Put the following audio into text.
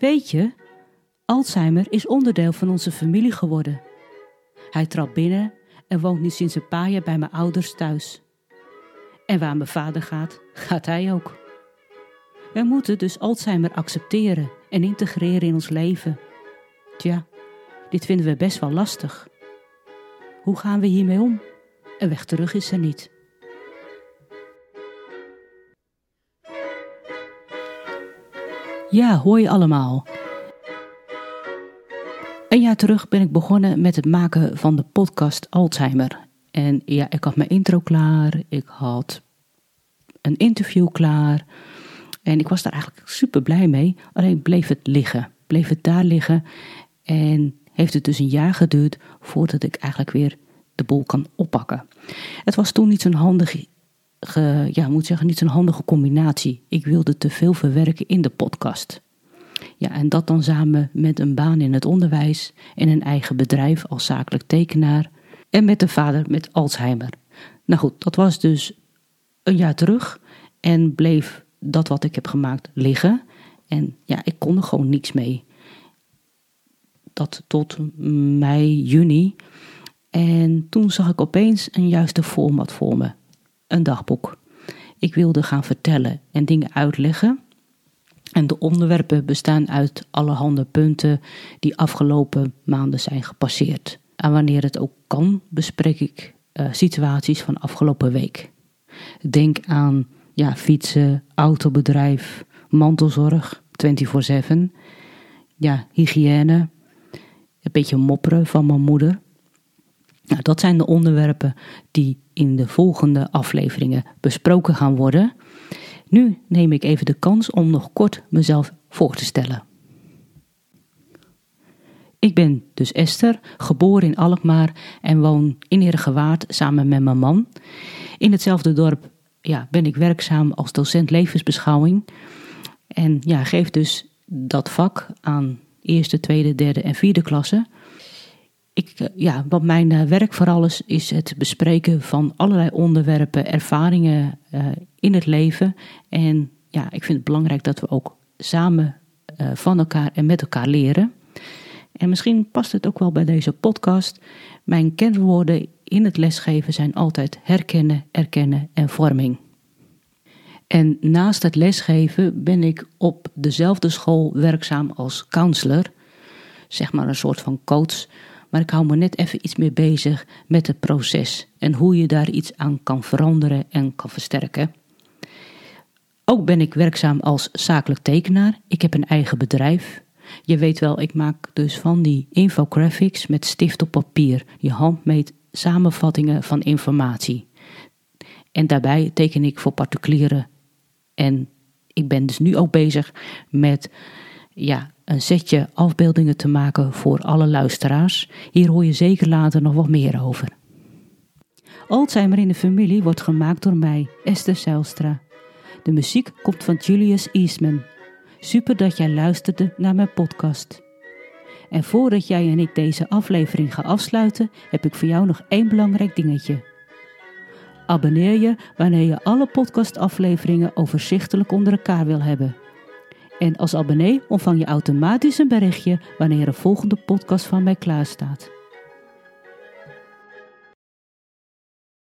Weet je, Alzheimer is onderdeel van onze familie geworden. Hij trad binnen en woont nu sinds een paar jaar bij mijn ouders thuis. En waar mijn vader gaat, gaat hij ook. Wij moeten dus Alzheimer accepteren en integreren in ons leven. Tja, dit vinden we best wel lastig. Hoe gaan we hiermee om? Een weg terug is er niet. Ja, je allemaal. Een jaar terug ben ik begonnen met het maken van de podcast Alzheimer. En ja, ik had mijn intro klaar, ik had een interview klaar. En ik was daar eigenlijk super blij mee. Alleen bleef het liggen. Bleef het daar liggen. En heeft het dus een jaar geduurd voordat ik eigenlijk weer de boel kan oppakken. Het was toen niet zo'n handige, ja, moet zeggen, niet zo'n handige combinatie. Ik wilde te veel verwerken in de podcast. Ja, en dat dan samen met een baan in het onderwijs en een eigen bedrijf als zakelijk tekenaar en met de vader met Alzheimer. Nou goed, dat was dus een jaar terug en bleef dat wat ik heb gemaakt liggen. En ja, ik kon er gewoon niets mee. Dat tot mei, juni. En toen zag ik opeens een juiste format voor me. Een dagboek. Ik wilde gaan vertellen en dingen uitleggen. En de onderwerpen bestaan uit allerhande punten die afgelopen maanden zijn gepasseerd. En wanneer het ook kan, bespreek ik uh, situaties van afgelopen week. Denk aan ja, fietsen, autobedrijf, mantelzorg, 24-7. Ja, hygiëne, een beetje mopperen van mijn moeder. Nou, dat zijn de onderwerpen die in de volgende afleveringen besproken gaan worden. Nu neem ik even de kans om nog kort mezelf voor te stellen. Ik ben dus Esther, geboren in Alkmaar en woon in Heergewaard samen met mijn man. In hetzelfde dorp ja, ben ik werkzaam als docent levensbeschouwing. En ja, geef dus dat vak aan eerste, tweede, derde en vierde klasse. Ik, eh, ja, wat mijn eh, werk vooral is, is het bespreken van allerlei onderwerpen, ervaringen uh, in het leven. En ja, ik vind het belangrijk dat we ook samen van elkaar en met elkaar leren. En misschien past het ook wel bij deze podcast. Mijn kernwoorden in het lesgeven zijn altijd herkennen, erkennen en vorming. En naast het lesgeven ben ik op dezelfde school werkzaam als counselor, zeg maar een soort van coach, maar ik hou me net even iets meer bezig met het proces en hoe je daar iets aan kan veranderen en kan versterken. Ook ben ik werkzaam als zakelijk tekenaar. Ik heb een eigen bedrijf. Je weet wel, ik maak dus van die infographics met stift op papier, die handmeet samenvattingen van informatie. En daarbij teken ik voor particulieren. En ik ben dus nu ook bezig met ja, een setje afbeeldingen te maken voor alle luisteraars. Hier hoor je zeker later nog wat meer over. Alzheimer in de familie wordt gemaakt door mij, Esther Zijlstra. De muziek komt van Julius Eastman. Super dat jij luisterde naar mijn podcast. En voordat jij en ik deze aflevering gaan afsluiten, heb ik voor jou nog één belangrijk dingetje. Abonneer je wanneer je alle podcastafleveringen overzichtelijk onder elkaar wil hebben. En als abonnee ontvang je automatisch een berichtje wanneer een volgende podcast van mij klaar staat.